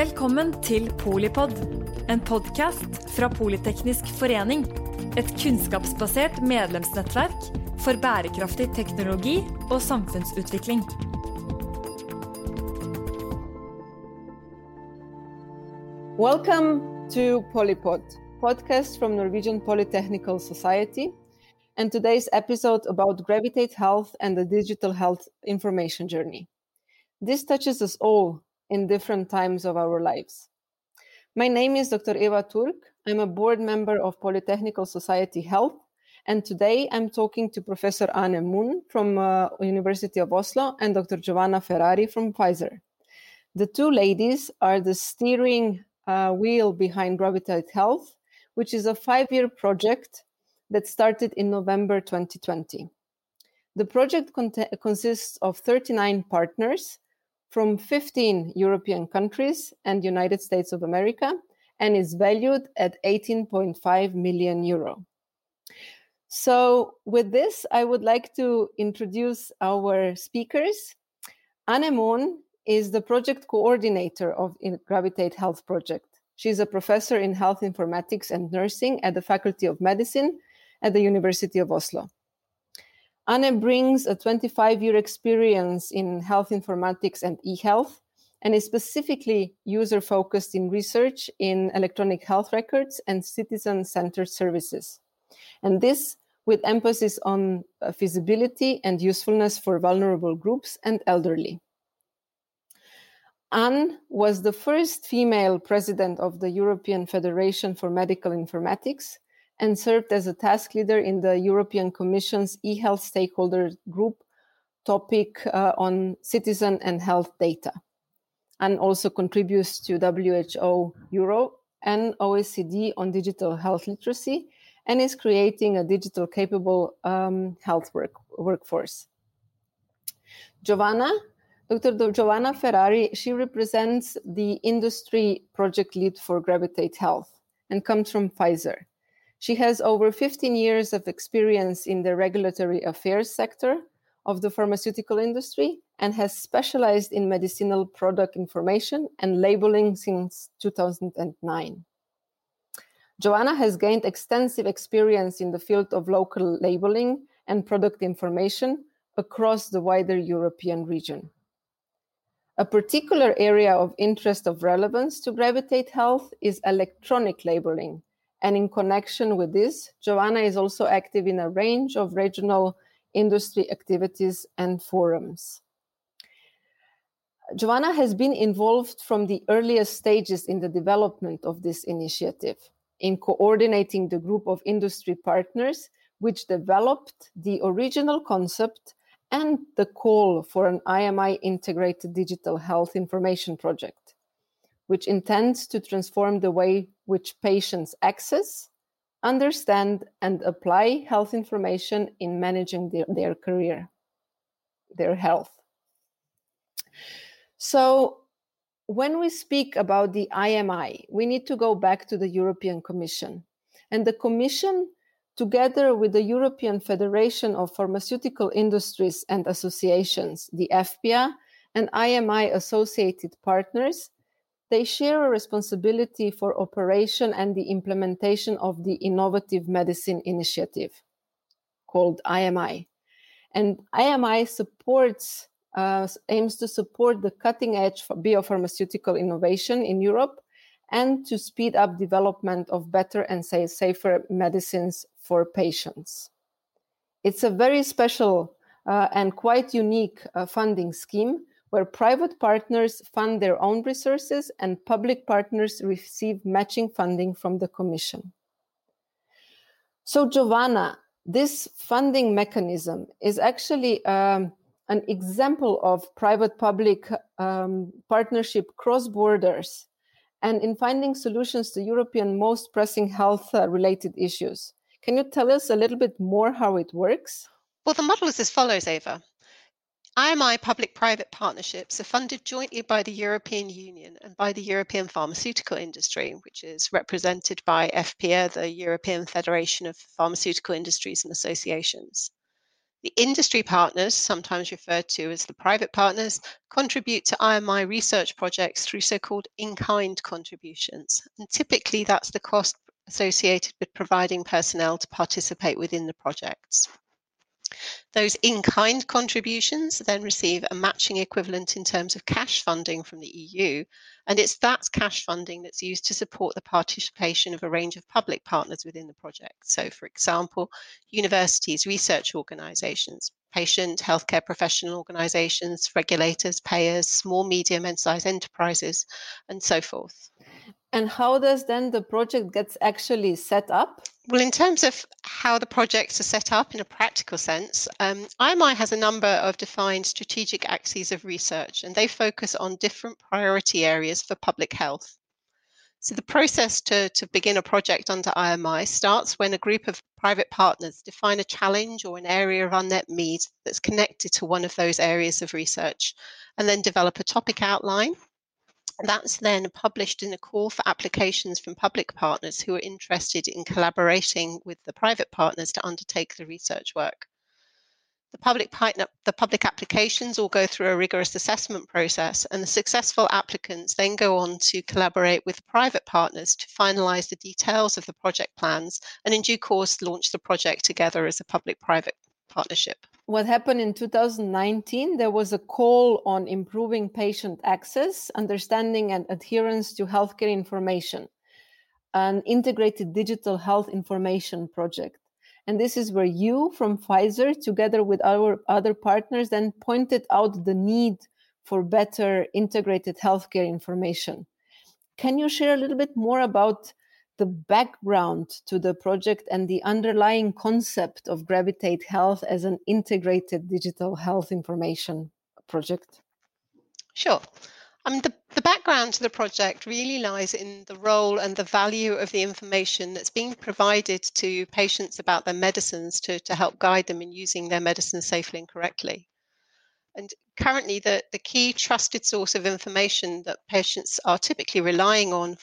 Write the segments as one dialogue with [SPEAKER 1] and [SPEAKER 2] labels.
[SPEAKER 1] Velkommen til Polipod, en podkast fra Politeknisk forening. Et kunnskapsbasert medlemsnettverk for bærekraftig teknologi og samfunnsutvikling.
[SPEAKER 2] Welcome to Polypod, podcast from Norwegian Polytechnical Society, and today's episode about Gravitate Health and the digital health information journey. This touches us all in different times of our lives. My name is Dr. Eva Turk. I'm a board member of Polytechnical Society Health, and today I'm talking to Professor Anne Moen from uh, University of Oslo and Dr. Giovanna Ferrari from Pfizer. The two ladies are the steering uh, wheel behind Gravitate Health, which is a five-year project that started in November 2020. The project consists of 39 partners from 15 European countries and United States of America and is valued at 18.5 million euro. So, with this, I would like to introduce our speakers. Anne Moen is the project coordinator of Gravitate Health Project. She's a professor in health informatics and nursing at the Faculty of Medicine at the University of Oslo. Anne brings a 25 year experience in health informatics and e health and is specifically user focused in research in electronic health records and citizen centered services. And this with emphasis on uh, feasibility and usefulness for vulnerable groups and elderly. Anne was the first female president of the European Federation for Medical Informatics and served as a task leader in the European Commission's e-health stakeholder group topic uh, on citizen and health data and also contributes to WHO Euro and OECD on digital health literacy and is creating a digital capable um, health work, workforce. Giovanna, Dr. Giovanna Ferrari, she represents the industry project lead for Gravitate Health and comes from Pfizer. She has over 15 years of experience in the regulatory affairs sector of the pharmaceutical industry and has specialized in medicinal product information and labeling since 2009. Joanna has gained extensive experience in the field of local labeling and product information across the wider European region. A particular area of interest of relevance to Gravitate Health is electronic labeling, and in connection with this, Joanna is also active in a range of regional industry activities and forums. Joanna has been involved from the earliest stages in the development of this initiative, in coordinating the group of industry partners which developed the original concept and the call for an IMI integrated digital health information project, which intends to transform the way which patients access, understand, and apply health information in managing their, their career, their health. So, when we speak about the IMI, we need to go back to the European Commission. And the Commission, together with the European Federation of Pharmaceutical Industries and Associations, the EFPIA, and IMI associated partners, they share a responsibility for operation and the implementation of the Innovative Medicine Initiative, called IMI. And IMI supports, uh, aims to support the cutting edge biopharmaceutical innovation in Europe and to speed up development of better and safer medicines for patients. It's a very special uh, and quite unique uh, funding scheme where private partners fund their own resources and public partners receive matching funding from the Commission. So, Giovanna, this funding mechanism is actually um, an example of private public um, partnership cross borders and in finding solutions to European most pressing health uh, related issues. Can you tell us a little bit more how it works?
[SPEAKER 3] Well, the model is as follows, Eva. IMI public private partnerships are funded jointly by the European Union and by the European pharmaceutical industry, which is represented by EFPIA, the European Federation of Pharmaceutical Industries and Associations. The industry partners, sometimes referred to as the private partners, contribute to IMI research projects through so called in kind contributions. And typically, that's the cost associated with providing personnel to participate within the projects. Those in kind contributions then receive a matching equivalent in terms of cash funding from the EU, and it's that cash funding that's used to support the participation of a range of public partners within the project. So, for example, universities, research organisations, patient healthcare professional organisations, regulators, payers, small, medium, and size enterprises, and so forth.
[SPEAKER 2] And how does then the project gets actually set up?
[SPEAKER 3] Well, in terms of how the projects are set up in a practical sense, um, IMI has a number of defined strategic axes of research, and they focus on different priority areas for public health. So, the process to, to begin a project under IMI starts when a group of private partners define a challenge or an area of unmet need that's connected to one of those areas of research, and then develop a topic outline that's then published in a call for applications from public partners who are interested in collaborating with the private partners to undertake the research work. The public, the public applications all go through a rigorous assessment process, and the successful applicants then go on to collaborate with private partners to finalise the details of the project plans and, in due course, launch the project together as a public private partnership
[SPEAKER 2] what happened in 2019, there was a call on improving patient access, understanding, and adherence to healthcare information, an integrated digital health information project. And this is where you from Pfizer, together with our other partners, then pointed out the need for better integrated healthcare information. Can you share a little bit more about the background to the project and the underlying concept of Gravitate Health as an integrated digital health information project?
[SPEAKER 3] Sure. I mean, the, the background to the project really lies in the role and the value of the information that's being provided to patients about their medicines to, to help guide them in using their medicines safely and correctly. And currently, the, the key trusted source of information that patients are typically relying on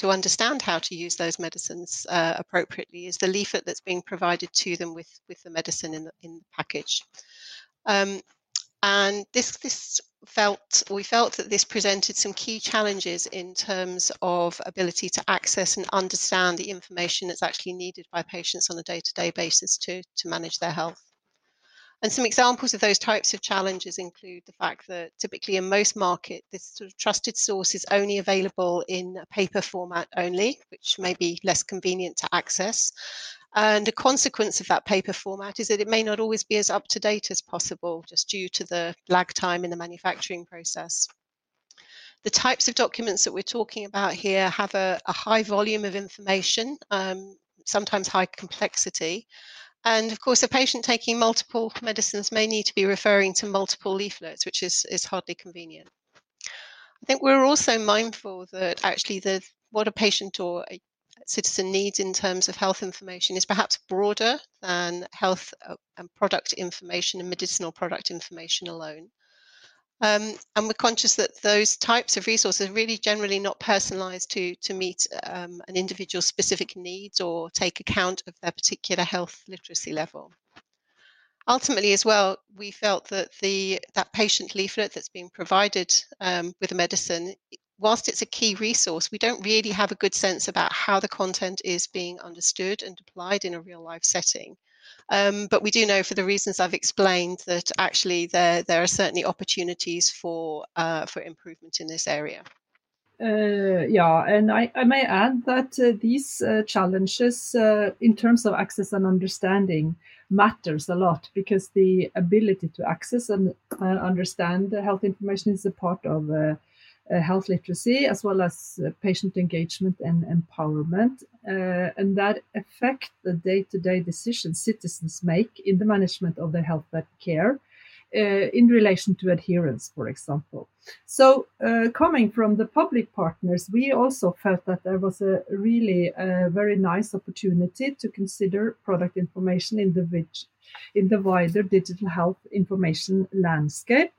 [SPEAKER 3] to understand how to use those medicines uh, appropriately is the leaflet that's being provided to them with, with the medicine in the, in the package. Um, and this, this felt, we felt that this presented some key challenges in terms of ability to access and understand the information that's actually needed by patients on a day-to-day basis to, to manage their health. And some examples of those types of challenges include the fact that typically in most markets, this sort of trusted source is only available in a paper format only, which may be less convenient to access. And a consequence of that paper format is that it may not always be as up to date as possible, just due to the lag time in the manufacturing process. The types of documents that we're talking about here have a, a high volume of information, um, sometimes high complexity, and of course, a patient taking multiple medicines may need to be referring to multiple leaflets, which is, is hardly convenient. I think we're also mindful that actually the what a patient or a citizen needs in terms of health information is perhaps broader than health uh, and product information and medicinal product information alone. Um, and we're conscious that those types of resources are really generally not personalized to, to meet um, an individual's specific needs or take account of their particular health literacy level. Ultimately, as well, we felt that the that patient leaflet that's being provided um, with a medicine, whilst it's a key resource, we don't really have a good sense about how the content is being understood and applied in a real life setting. Um, but we do know, for the reasons I've explained, that actually there there are certainly opportunities for uh, for improvement in this area.
[SPEAKER 4] Uh, yeah, and I, I, may add that uh, these uh, challenges, uh, in terms of access and understanding, matters a lot because the ability to access and uh, understand health information is a part of uh, health literacy as well as uh, patient engagement and empowerment, uh, and that affect the day-to-day decisions citizens make in the management of their health care. Uh, in relation to adherence, for example. So, uh, coming from the public partners, we also felt that there was a really very nice opportunity to consider product information in the, in the wider digital health information landscape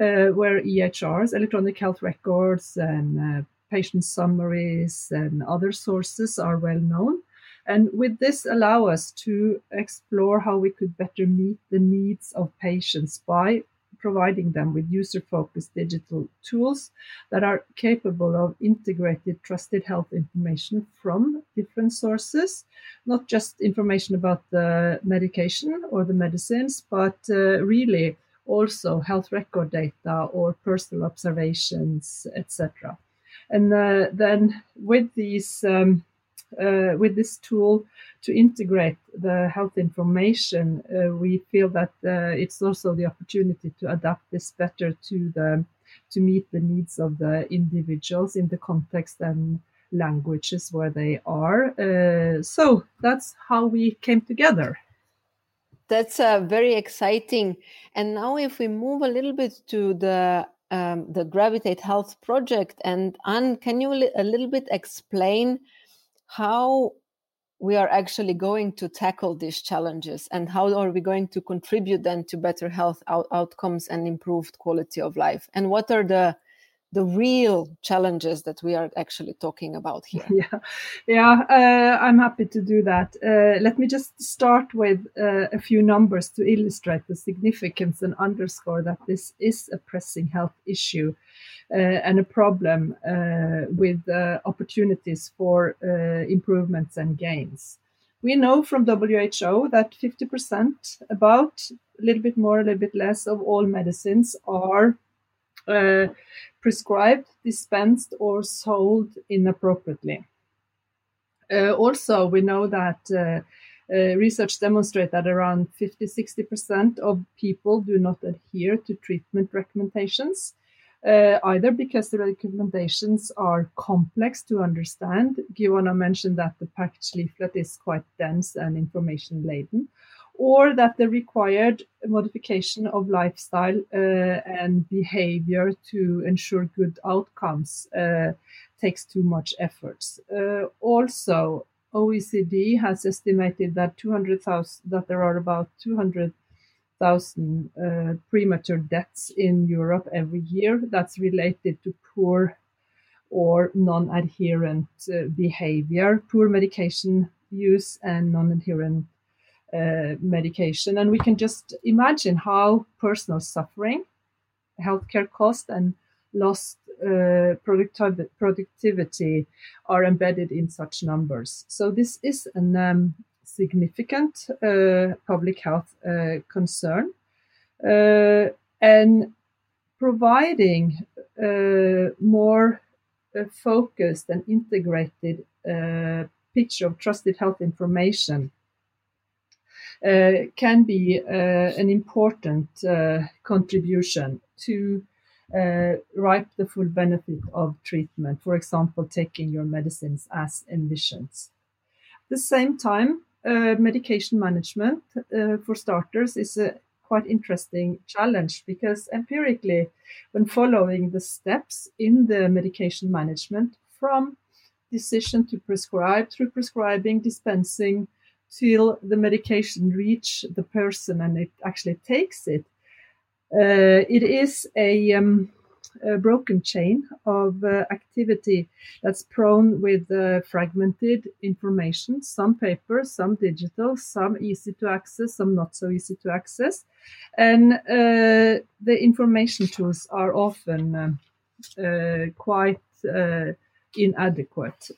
[SPEAKER 4] uh, where EHRs, electronic health records, and uh, patient summaries and other sources are well known. And with this, allow us to explore how we could better meet the needs of patients by providing them with user focused digital tools that are capable of integrated trusted health information from different sources, not just information about the medication or the medicines, but uh, really also health record data or personal observations, etc. And uh, then with these um, uh, with this tool to integrate the health information, uh, we feel that uh, it's also the opportunity to adapt this better to the to meet the needs of the individuals in the context and languages where they are. Uh, so that's how we came together.
[SPEAKER 2] That's uh, very exciting. And now, if we move a little bit to the um, the Gravitate Health project, and Anne, can you a little bit explain how we are actually going to tackle these challenges and how are we going to contribute then to better health out- outcomes and improved quality of life and what are the the real challenges that we are actually talking about here.
[SPEAKER 4] Yeah. Yeah uh, i'm happy to do that. Uh, let me just start with uh, a few numbers to illustrate the significance and underscore that this is a pressing health issue uh, and a problem uh, with uh, opportunities for improvements and gains. We know from WHO that 50%, about a little bit more, a little bit less, of all medicines are uh, prescribed, dispensed, or sold inappropriately. Uh, also, we know that uh, research demonstrates that around 50 60% of people do not adhere to treatment recommendations uh, either because the recommendations are complex to understand. Giovanna mentioned that the package leaflet is quite dense and information laden, or that the required modification of lifestyle uh, and behavior to ensure good outcomes uh, takes too much efforts. Uh, also, OECD has estimated that 200,000 that there are about 200 thousand uh, premature deaths in Europe every year. That's related to poor or non-adherent uh, behavior, poor medication use, and non-adherent medication. And we can just imagine how personal suffering, healthcare cost, and lost uh, productiv- productivity are embedded in such numbers. So this is a um, significant uh, public health uh, concern. Uh, and providing more focused and integrated picture of trusted health information uh, can be uh, an important uh, contribution to reap the full benefit of treatment. For example, taking your medicines as envisioned. At the same time, uh, medication management, uh, for starters, is a quite interesting challenge because empirically, when following the steps in the medication management from decision to prescribe through prescribing, dispensing, till the medication reach the person and it actually takes it, uh, it is a um, a broken chain of uh, activity that's prone with uh, fragmented information, some paper, some digital, some easy to access, some not so easy to access. And uh, the information tools are often um, uh, quite uh, inadequate.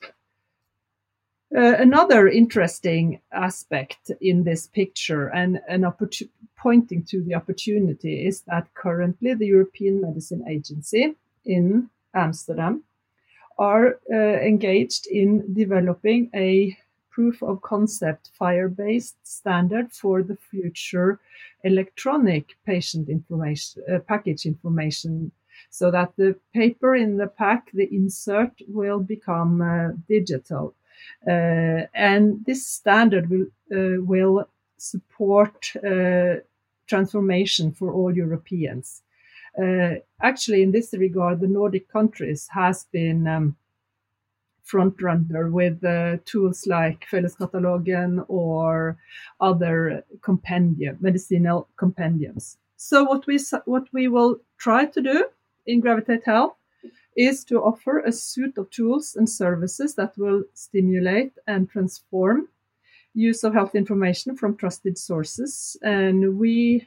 [SPEAKER 4] Uh, another interesting aspect in this picture and an opportunity pointing to the opportunity is that currently the European Medicine Agency in Amsterdam are uh, engaged in developing a proof of concept FHIR based standard for the future electronic patient information uh, package information so that the paper in the pack the insert will become uh, digital and this standard will uh, will support uh, transformation for all Europeans. Uh, actually, in this regard, the Nordic countries has been um, front runner with uh, tools like Felleskatalogen or other compendium, medicinal compendiums. So what we what we will try to do in Gravitate Health is to offer a suite of tools and services that will stimulate and transform use of health information from trusted sources. And we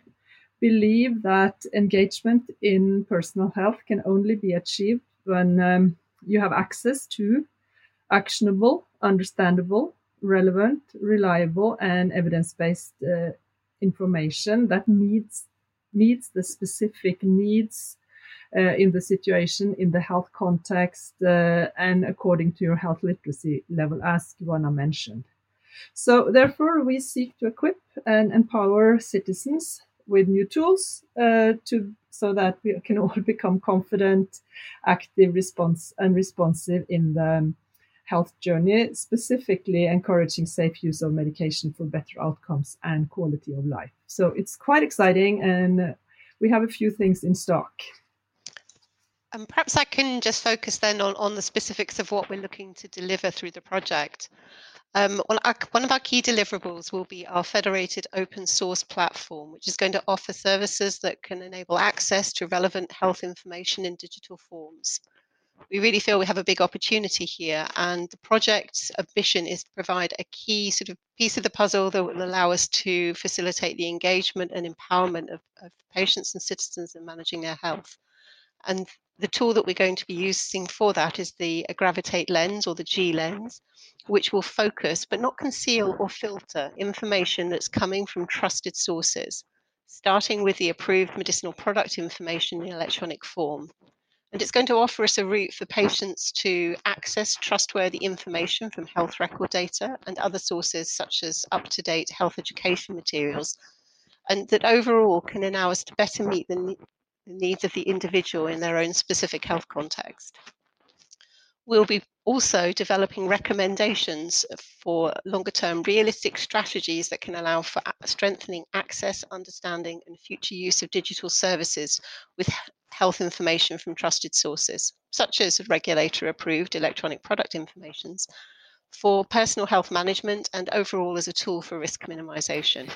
[SPEAKER 4] believe that engagement in personal health can only be achieved when um, you have access to actionable, understandable, relevant, reliable, and evidence based uh, information that meets, meets the specific needs uh, in the situation, in the health context, uh, and according to your health literacy level, as Joanna mentioned. So, therefore, we seek to equip and empower citizens with new tools uh, to so that we can all become confident, active, response, and responsive in the health journey, specifically encouraging safe use of medication for better outcomes and quality of life. So it's quite exciting, and we have a few things in stock.
[SPEAKER 3] And perhaps I can just focus then on, on the specifics of what we're looking to deliver through the project. Um, our, one of our key deliverables will be our federated open source platform, which is going to offer services that can enable access to relevant health information in digital forms. We really feel we have a big opportunity here, and the project's ambition is to provide a key sort of piece of the puzzle that will allow us to facilitate the engagement and empowerment of, of patients and citizens in managing their health. And the tool that we're going to be using for that is the Gravitate lens or the G lens, which will focus but not conceal or filter information that's coming from trusted sources, starting with the approved medicinal product information in electronic form. And it's going to offer us a route for patients to access trustworthy information from health record data and other sources such as up to date health education materials, and that overall can allow us to better meet the the needs of the individual in their own specific health context. We'll be also developing recommendations for longer term realistic strategies that can allow for strengthening access, understanding, and future use of digital services with health information from trusted sources, such as regulator approved electronic product informations, for personal health management and overall as a tool for risk minimization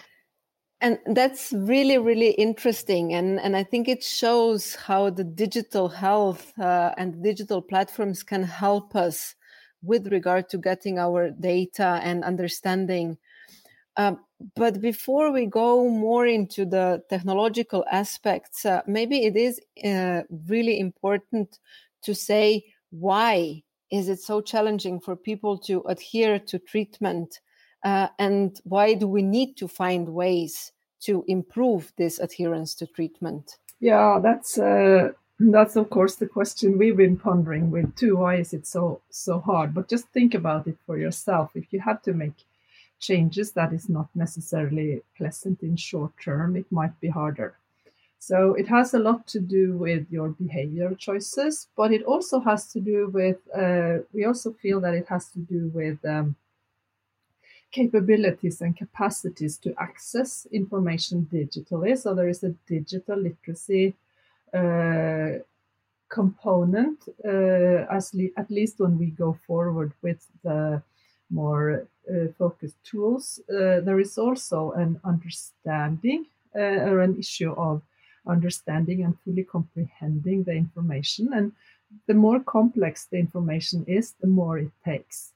[SPEAKER 2] and that's really really interesting. And and i think it shows how the digital health uh, and digital platforms can help us with regard to getting our data and understanding. Um, but before we go more into the technological aspects uh, maybe it is uh, really important to say why is it so challenging for people to adhere to treatment uh, and why do we need to find ways to improve this adherence to treatment?
[SPEAKER 4] Yeah, that's uh, that's of course the question we've been pondering with too. Why is it so so hard? But just think about it for yourself. If you have to make changes that is not necessarily pleasant in short term, it might be harder. So it has a lot to do with your behavior choices, but it also has to do with. Uh, we also feel that it has to do with um, capabilities and capacities to access information digitally. So there is a digital literacy uh, component, uh, as le- at least when we go forward with the more uh, focused tools. Uh, there is also an understanding uh, or an issue of understanding and fully comprehending the information. And the more complex the information is, the more it takes.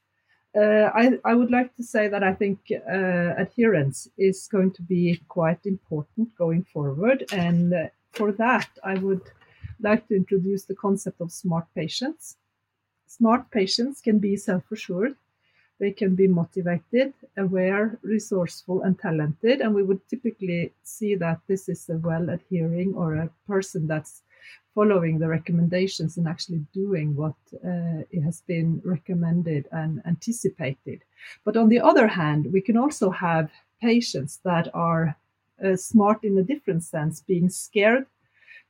[SPEAKER 4] Uh, I, I, would like to say that I think uh, adherence is going to be quite important going forward. And uh, for that, I would like to introduce the concept of smart patients. Smart patients can be self assured, they can be motivated, aware, resourceful, and talented. And we would typically see that this is a well adhering or a person that's following the recommendations and actually doing what uh, it has been recommended and anticipated. But on the other hand, we can also have patients that are uh, smart in a different sense, being scared,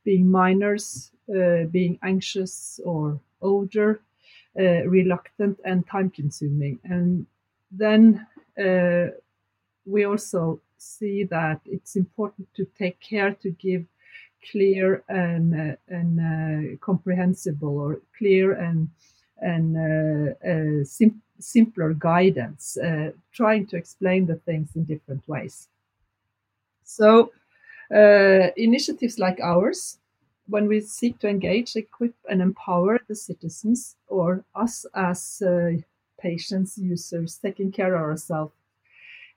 [SPEAKER 4] being minors, uh, being anxious or older, uh, reluctant, and time consuming. And then uh, we also see that it's important to take care to give clear and uh, and uh, comprehensible or clear and and uh, sim- simpler guidance, trying to explain the things in different ways. So initiatives like ours when we seek to engage, equip, and empower the citizens or us as uh, patients, users, taking care of ourselves,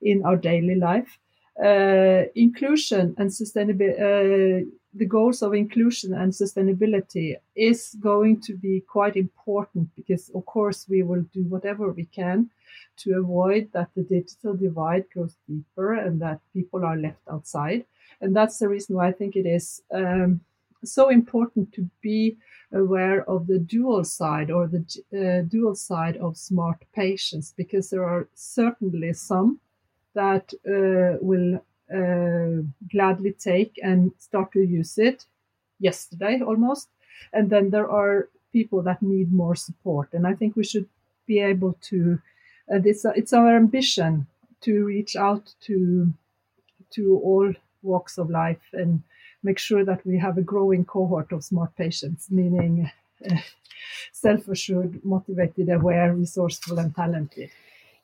[SPEAKER 4] in our daily life. Uh, inclusion and sustainability, the goals of inclusion and sustainability is going to be quite important because, of course, we will do whatever we can to avoid that the digital divide goes deeper and that people are left outside. And that's the reason why I think it is um, so important to be aware of the dual side or the uh, dual side of smart patients because there are certainly some that uh, will uh, gladly take and start to use it yesterday almost and then there are people that need more support and i think we should be able to and it's it's our ambition to reach out to to all walks of life and make sure that we have a growing cohort of smart patients, meaning uh, self assured, motivated, aware, resourceful, and talented.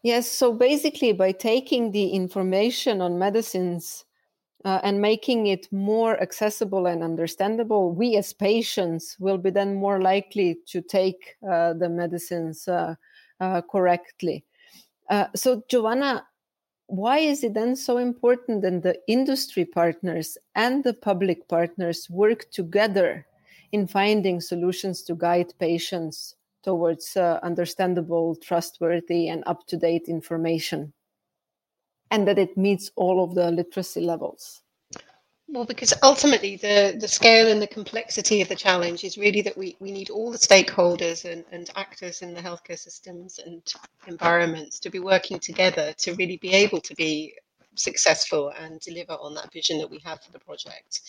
[SPEAKER 2] Yes, so basically, by taking the information on medicines uh, and making it more accessible and understandable, we as patients will be then more likely to take uh, the medicines uh, uh correctly. Uh, so, Giovanna, why is it then so important that the industry partners and the public partners work together in finding solutions to guide patients towards uh, understandable, trustworthy, and up to date information? And that it meets all of the literacy levels.
[SPEAKER 3] Well, because ultimately the, the scale and the complexity of the challenge is really that we, we need all the stakeholders and, and actors in the healthcare systems and environments to be working together to really be able to be successful and deliver on that vision that we have for the project.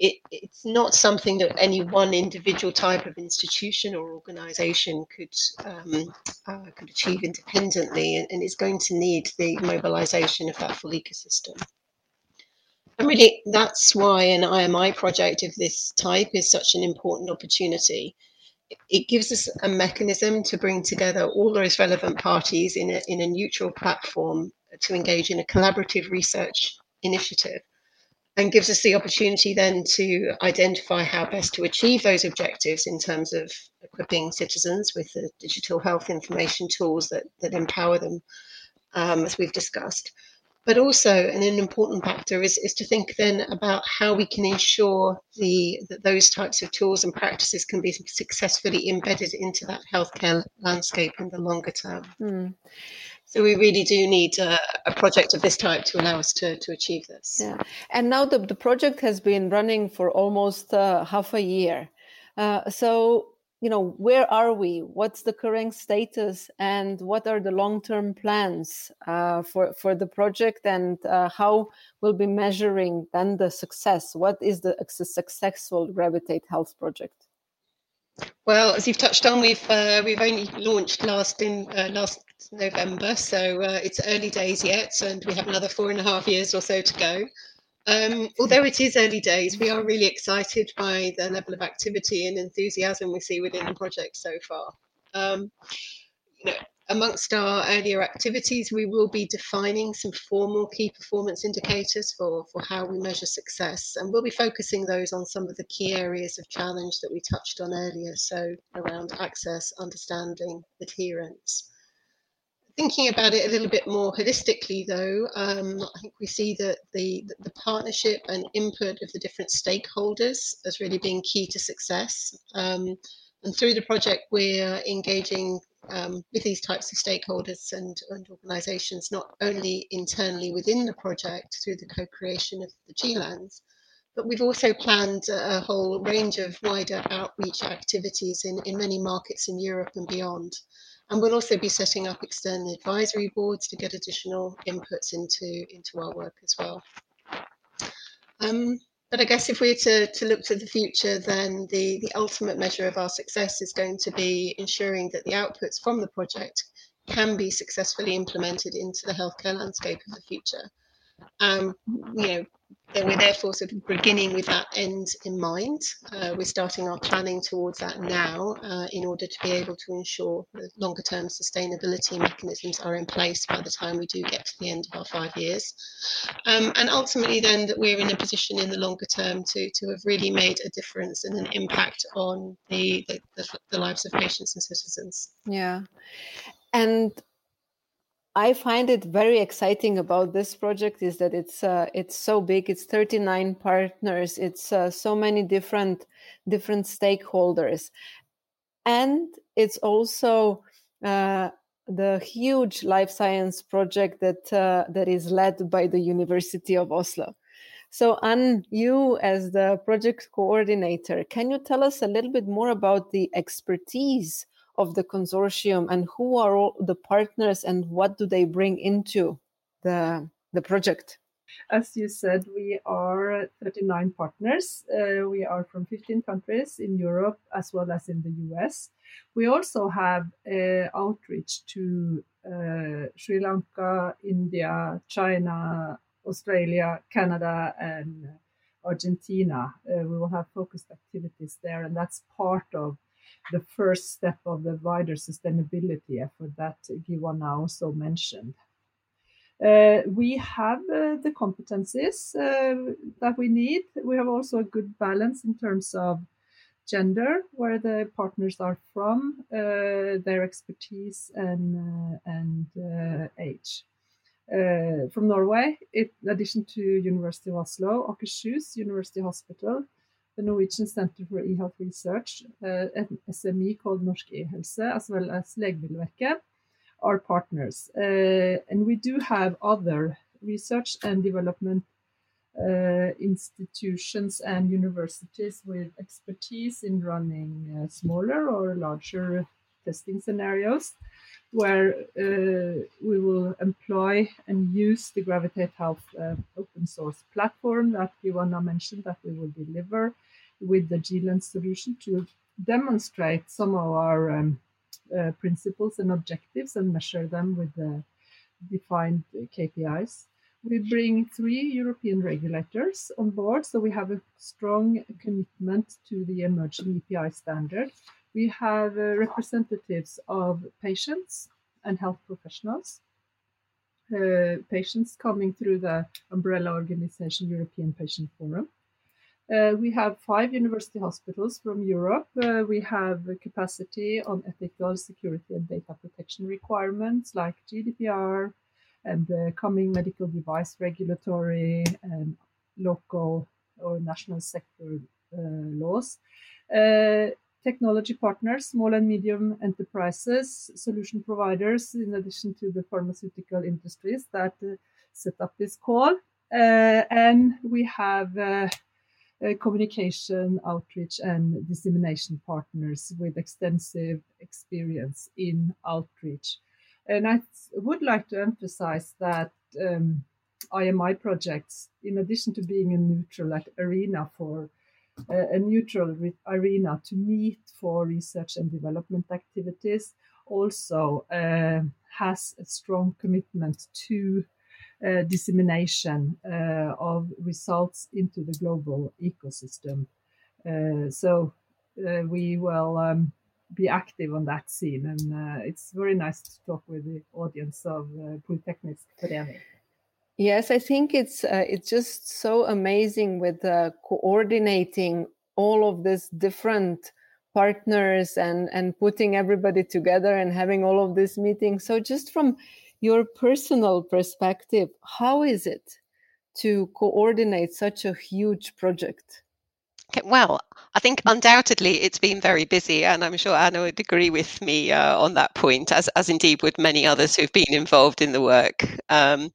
[SPEAKER 3] It, it's not something that any one individual type of institution or organization could um, uh, could achieve independently and, and is going to need the mobilization of that full ecosystem. And really, that's why an IMI project of this type is such an important opportunity. It gives us a mechanism to bring together all those relevant parties in a, in a neutral platform to engage in a collaborative research initiative and gives us the opportunity then to identify how best to achieve those objectives in terms of equipping citizens with the digital health information tools that, that empower them, um, as we've discussed but also, an important factor is, is to think then about how we can ensure the that those types of tools and practices can be successfully embedded into that healthcare landscape in the longer term. Mm. So we really do need a, a, project of this type to allow us to, to achieve this.
[SPEAKER 2] Yeah, and now the, the project has been running for almost uh, half a year. Uh, so you know where are we? What's the current status? And what are the long-term plans uh, for for the project? And uh, how we'll be measuring then the success? What is the successful gravitate health project
[SPEAKER 3] well as you've touched on we've uh, we've only launched last in uh, last november so uh, it's early days yet and we have another four and a half years or so to go um, although it is early days, we are really excited by the level of activity and enthusiasm we see within the project so far. Um, you know, amongst our earlier activities, we will be defining some formal key performance indicators for, for how we measure success, and we'll be focusing those on some of the key areas of challenge that we touched on earlier, so around access, understanding, adherence. Thinking about it a little bit more holistically, though, um, I think we see that the, the partnership and input of the different stakeholders as really being key to success. Um, and through the project, we're engaging um, with these types of stakeholders and, and organizations, not only internally within the project through the co creation of the G lens, but we've also planned a whole range of wider outreach activities in, in many markets in Europe and beyond. And we'll also be setting up external advisory boards to get additional inputs into, into our work as well. Um, but I guess if we're to, to look to the future, then the, the ultimate measure of our success is going to be ensuring that the outputs from the project can be successfully implemented into the healthcare landscape of the future. Um, you know, we're therefore sort of beginning with that end in mind. Uh, we're starting our planning towards that now uh, in order to be able to ensure that longer term sustainability mechanisms are in place by the time we do get to the end of our five years. Um, and ultimately, then, that we're in a position in the longer term to, to have really made a difference and an impact on the, the, the, the lives of patients and citizens.
[SPEAKER 2] Yeah. And I find it very exciting about this project is that it's uh, it's so big. It's 39 partners. It's uh, so many different different stakeholders, and it's also uh, the huge life science project that uh, that is led by the University of Oslo. So, Anne, you as the project coordinator, can you tell us a little bit more about the expertise of the consortium and who are all the partners and what do they bring into the, the project?
[SPEAKER 4] As you said, we are 39 partners. Uh, we are from 15 countries in Europe as well as in the US. We also have uh, outreach to uh, Sri Lanka, India, China, Australia, Canada, and Argentina. Uh, we will have focused activities there, and that's part of the first step of the wider sustainability effort that Giovanna also mentioned. Uh, we have uh, the competencies uh, that we need. We have also a good balance in terms of gender, where the partners are from, uh, their expertise, and uh, and uh, age. from Norway, in addition to University of Oslo, Akershus University Hospital, the Norwegian Center for E-Health Research, an SME called Norsk e-helse, as well as Legemiddelverket, are partners. Uh, and we do have other research and development uh, institutions and universities with expertise in running uh, smaller or larger testing scenarios where uh, we will employ and use the Gravitate Health uh, open source platform that Giovanna mentioned that we will deliver with the GLENS solution to demonstrate some of our um, uh, principles and objectives and measure them with the defined KPIs. We bring three European regulators on board, so we have a strong commitment to the emerging EPI standard. We have uh, representatives of patients and health professionals. Uh, patients coming through the umbrella organization European Patient Forum. Uh, we have five university hospitals from Europe. Uh, we have capacity on ethical security and data protection requirements like GDPR and the coming medical device regulatory and local or national sector uh, laws. Uh, technology partners, small and medium enterprises, solution providers, in addition to the pharmaceutical industries that uh, set up this call. Uh, and we have uh, communication, outreach, and dissemination partners with extensive experience in outreach. And I would like to emphasize that um, IMI projects, in addition to being a neutral arena for uh, a neutral arena to meet for research and development activities, also uh, has a strong commitment to uh, dissemination uh, of results into the global ecosystem. Uh, so we will um, be active on that scene, and it's very nice to talk with the audience of uh, Polyteknisk Forening.
[SPEAKER 2] Yes, I think it's uh, it's just so amazing with uh, coordinating all of these different partners and and putting everybody together and having all of these meetings. So just from your personal perspective, how is it to coordinate such a huge project?
[SPEAKER 3] Well, I think undoubtedly it's been very busy, and I'm sure Anna would agree with me uh, on that point, as, as indeed would many others who've been involved in the work. Um,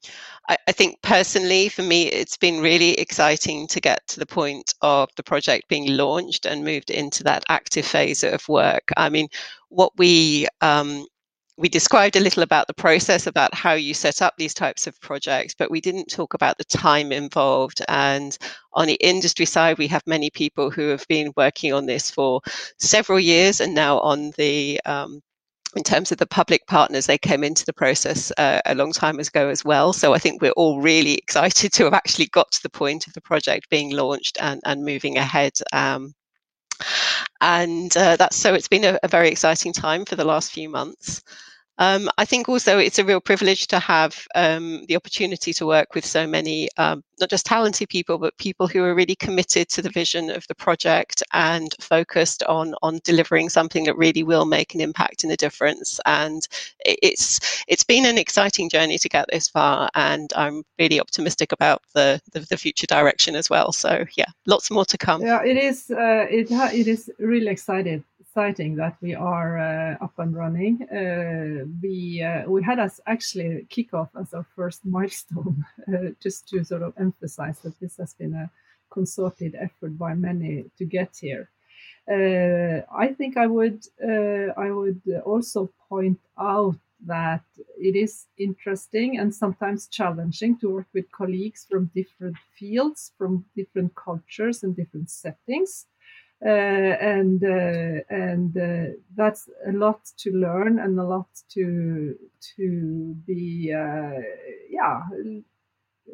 [SPEAKER 3] I, I, think personally, for me, it's been really exciting to get to the point of the project being launched and moved into that active phase of work. I mean, what we um, we described a little about the process about how you set up these types of projects but we didn't talk about the time involved and on the industry side we have many people who have been working on this for several years and now on the um, in terms of the public partners, they came into the process uh, a long time ago as well. So I think we're all really excited to have actually got to the point of the project being launched and, and moving ahead. Um, and uh, that's so it's been a, a, very exciting time for the last few months. Um, I think also it's a real privilege to have um, the opportunity to work with so many, um, not just talented people, but people who are really committed to the vision of the project and focused on on delivering something that really will make an impact and a difference. And it's it's been an exciting journey to get this far, and I'm really optimistic about the the, the future direction as well. So yeah, lots more to come.
[SPEAKER 4] Yeah, it is. Uh, it it is really exciting exciting that we are uh, up and running. Uh, we uh, we had us actually kick off as our first milestone, uh, just to sort of emphasize that this has been a consorted effort by many to get here. Uh, I think I would uh, I would also point out that it is interesting and sometimes challenging to work with colleagues from different fields, from different cultures and different settings. Uh, and uh, and uh, that's a lot to learn and a lot to to be yeah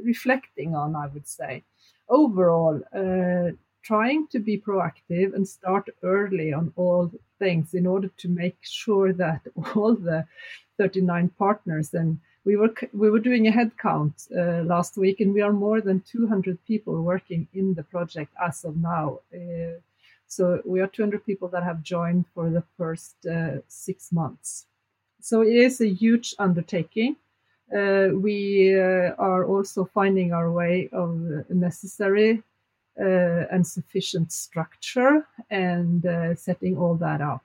[SPEAKER 4] reflecting on i would say. Overall trying to be proactive and start early on all things in order to make sure that all the 39 partners and we were we were doing a head count uh, last week and we are more than 200 people working in the project as of now uh, so we are 200 people that have joined for the first uh, six months. So it is a huge undertaking. Uh, we uh, are also finding our way of necessary uh, and sufficient structure and uh, setting all that up.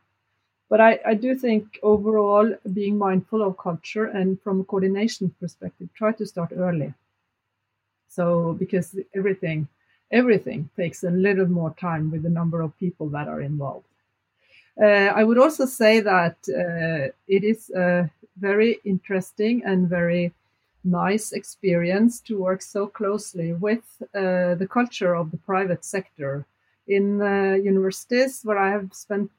[SPEAKER 4] But I, I, do think overall being mindful of culture and from a coordination perspective, try to start early. So because everything everything takes a little more time with the number of people that are involved. Uh, I would also say that uh, it is a very interesting and very nice experience to work so closely with uh, the culture of the private sector. In universities where I have spent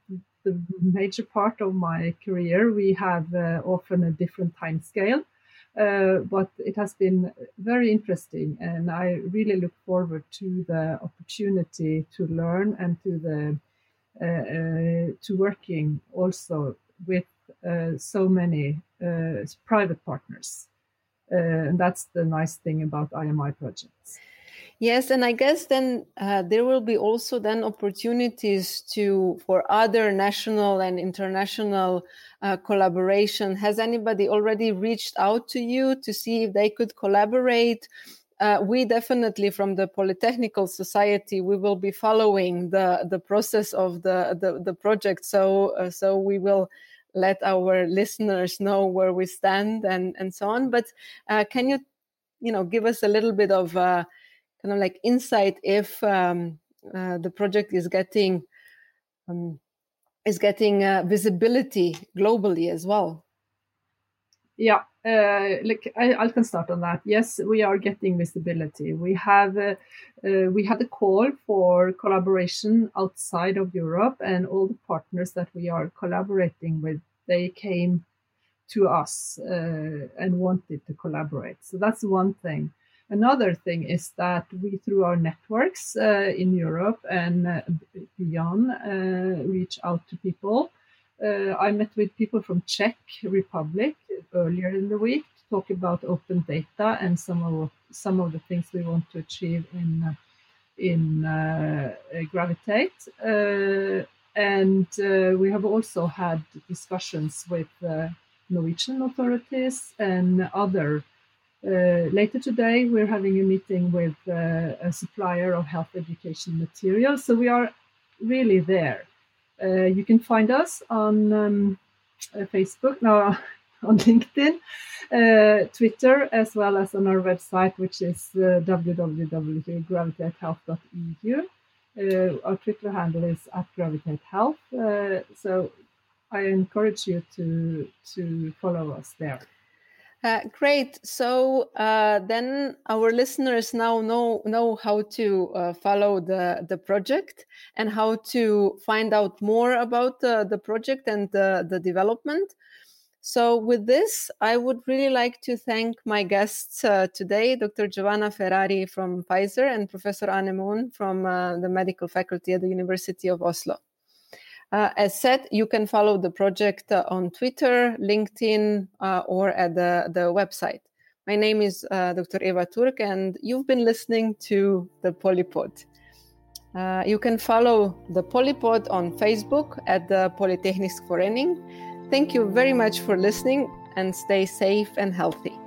[SPEAKER 4] the major part of my career, we have uh, often a different time scale uh, but it has been very interesting, and I really look forward to the opportunity to learn and to the uh, uh, to working also with uh, so many uh, private partners. and that's the nice thing about IMI projects.
[SPEAKER 2] Yes, and I guess then uh, there will be also then opportunities to for other national and international uh, collaboration. Has anybody already reached out to you to see if they could collaborate? Uh, we definitely, from the Polytechnical Society, we will be following the the process of the the, the project. So uh, so we will let our listeners know where we stand and and so on. But uh, can you you know give us a little bit of uh, kind of like insight if um, uh, the project is getting um, is getting uh, visibility globally as well.
[SPEAKER 4] Yeah, uh, like I, I, can start on that. Yes, we are getting visibility. We have uh, uh, we had a call for collaboration outside of Europe, and all the partners that we are collaborating with, they came to us uh, and wanted to collaborate. So that's one thing. Another thing is that we, through our networks uh, in Europe and uh, beyond, uh, reach out to people. Uh, I met with people from Czech Republic earlier in the week to talk about open data and some of some of the things we want to achieve in uh, in uh, Gravitate. and we have also had discussions with Norwegian authorities and other uh, later today, we're having a meeting with uh, a supplier of health education materials. So we are really there. Uh, you can find us on um, uh, Facebook, no, on LinkedIn, uh, Twitter, as well as on our website, which is uh, www.gravitatehealth.eu. our Twitter handle is at Gravitate Health. so I encourage you to to follow us there.
[SPEAKER 2] Uh, great. So uh, then our listeners now know know how to uh, follow the the project and how to find out more about the, project and the, the development. So with this, I would really like to thank my guests uh, today, Dr. Giovanna Ferrari from Pfizer and Professor Anne Moen from uh, the medical faculty at the University of Oslo. Uh, as said, you can follow the project uh, on Twitter, LinkedIn, uh, or at the, the website. My name is uh, Dr. Eva Turk, and you've been listening to the Polypod. Uh, you can follow the Polypod on Facebook at the Polyteknisk Forening. Thank you very much for listening, and stay safe and healthy.